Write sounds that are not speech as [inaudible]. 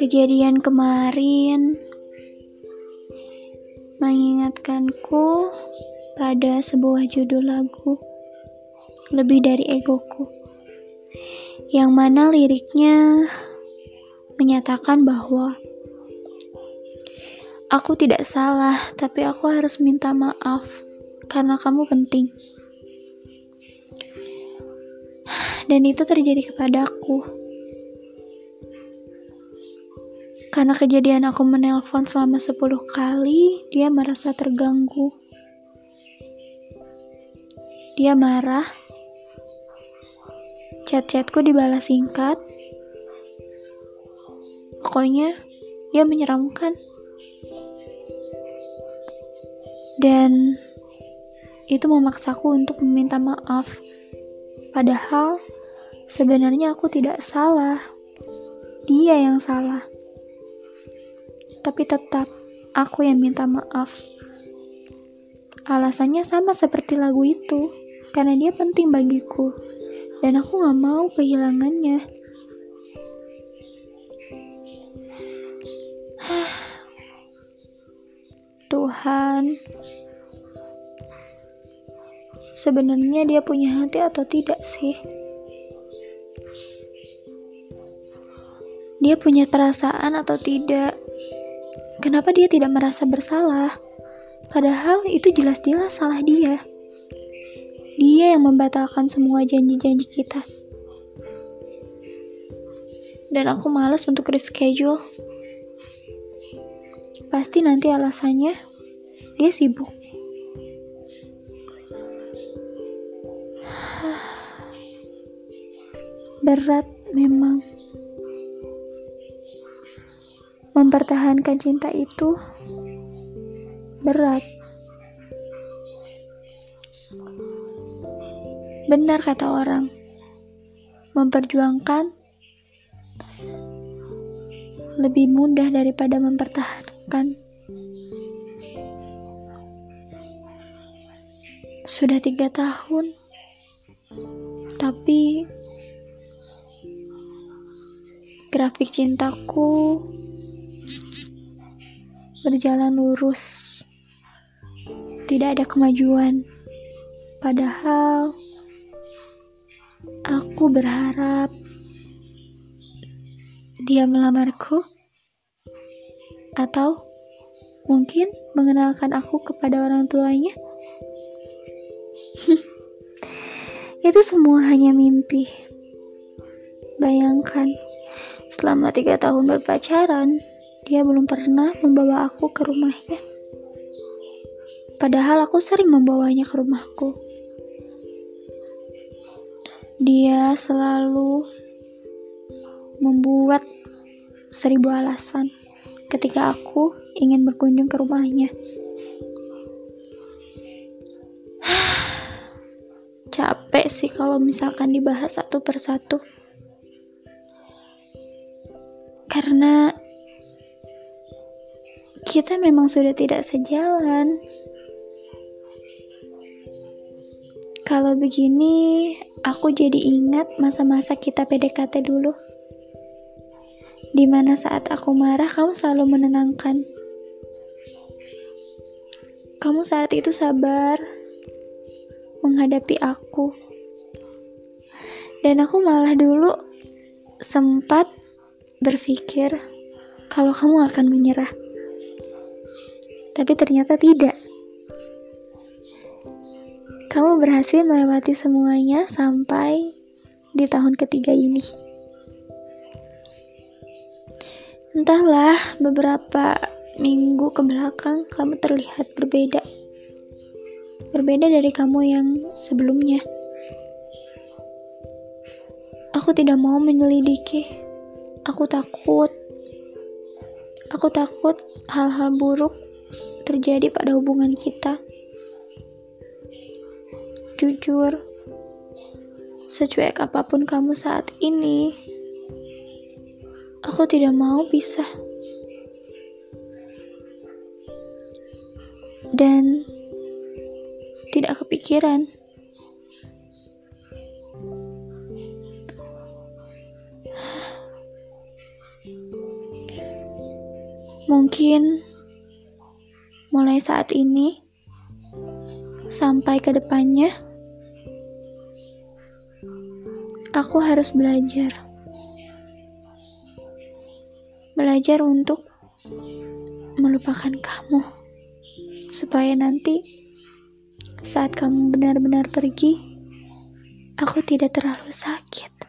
Kejadian kemarin mengingatkanku pada sebuah judul lagu lebih dari egoku yang mana liriknya menyatakan bahwa aku tidak salah tapi aku harus minta maaf karena kamu penting dan itu terjadi kepadaku Karena kejadian aku menelpon selama 10 kali, dia merasa terganggu. Dia marah. Chat-chatku dibalas singkat. Pokoknya, dia menyeramkan. Dan itu memaksaku untuk meminta maaf. Padahal sebenarnya aku tidak salah. Dia yang salah tapi tetap aku yang minta maaf. Alasannya sama seperti lagu itu, karena dia penting bagiku, dan aku gak mau kehilangannya. [sighs] Tuhan, sebenarnya dia punya hati atau tidak sih? Dia punya perasaan atau tidak? Kenapa dia tidak merasa bersalah? Padahal itu jelas-jelas salah dia. Dia yang membatalkan semua janji-janji kita. Dan aku malas untuk reschedule. Pasti nanti alasannya dia sibuk. Berat memang. Mempertahankan cinta itu berat. Benar kata orang, memperjuangkan lebih mudah daripada mempertahankan. Sudah tiga tahun, tapi grafik cintaku berjalan lurus, tidak ada kemajuan. Padahal aku berharap dia melamarku, atau mungkin mengenalkan aku kepada orang tuanya. [laughs] Itu semua hanya mimpi. Bayangkan, selama tiga tahun berpacaran, dia belum pernah membawa aku ke rumahnya. Padahal aku sering membawanya ke rumahku. Dia selalu membuat seribu alasan ketika aku ingin berkunjung ke rumahnya. [sighs] Capek sih kalau misalkan dibahas satu persatu. Karena kita memang sudah tidak sejalan. Kalau begini, aku jadi ingat masa-masa kita PDKT dulu. Di mana saat aku marah, kamu selalu menenangkan. Kamu saat itu sabar menghadapi aku. Dan aku malah dulu sempat berpikir kalau kamu akan menyerah tapi ternyata tidak. Kamu berhasil melewati semuanya sampai di tahun ketiga ini. Entahlah, beberapa minggu ke belakang kamu terlihat berbeda. Berbeda dari kamu yang sebelumnya. Aku tidak mau menyelidiki. Aku takut. Aku takut hal-hal buruk terjadi pada hubungan kita. Jujur, secuek apa pun kamu saat ini, aku tidak mau pisah. Dan tidak kepikiran Mungkin mulai saat ini sampai ke depannya, aku harus belajar. Belajar untuk melupakan kamu, supaya nanti saat kamu benar-benar pergi, aku tidak terlalu sakit.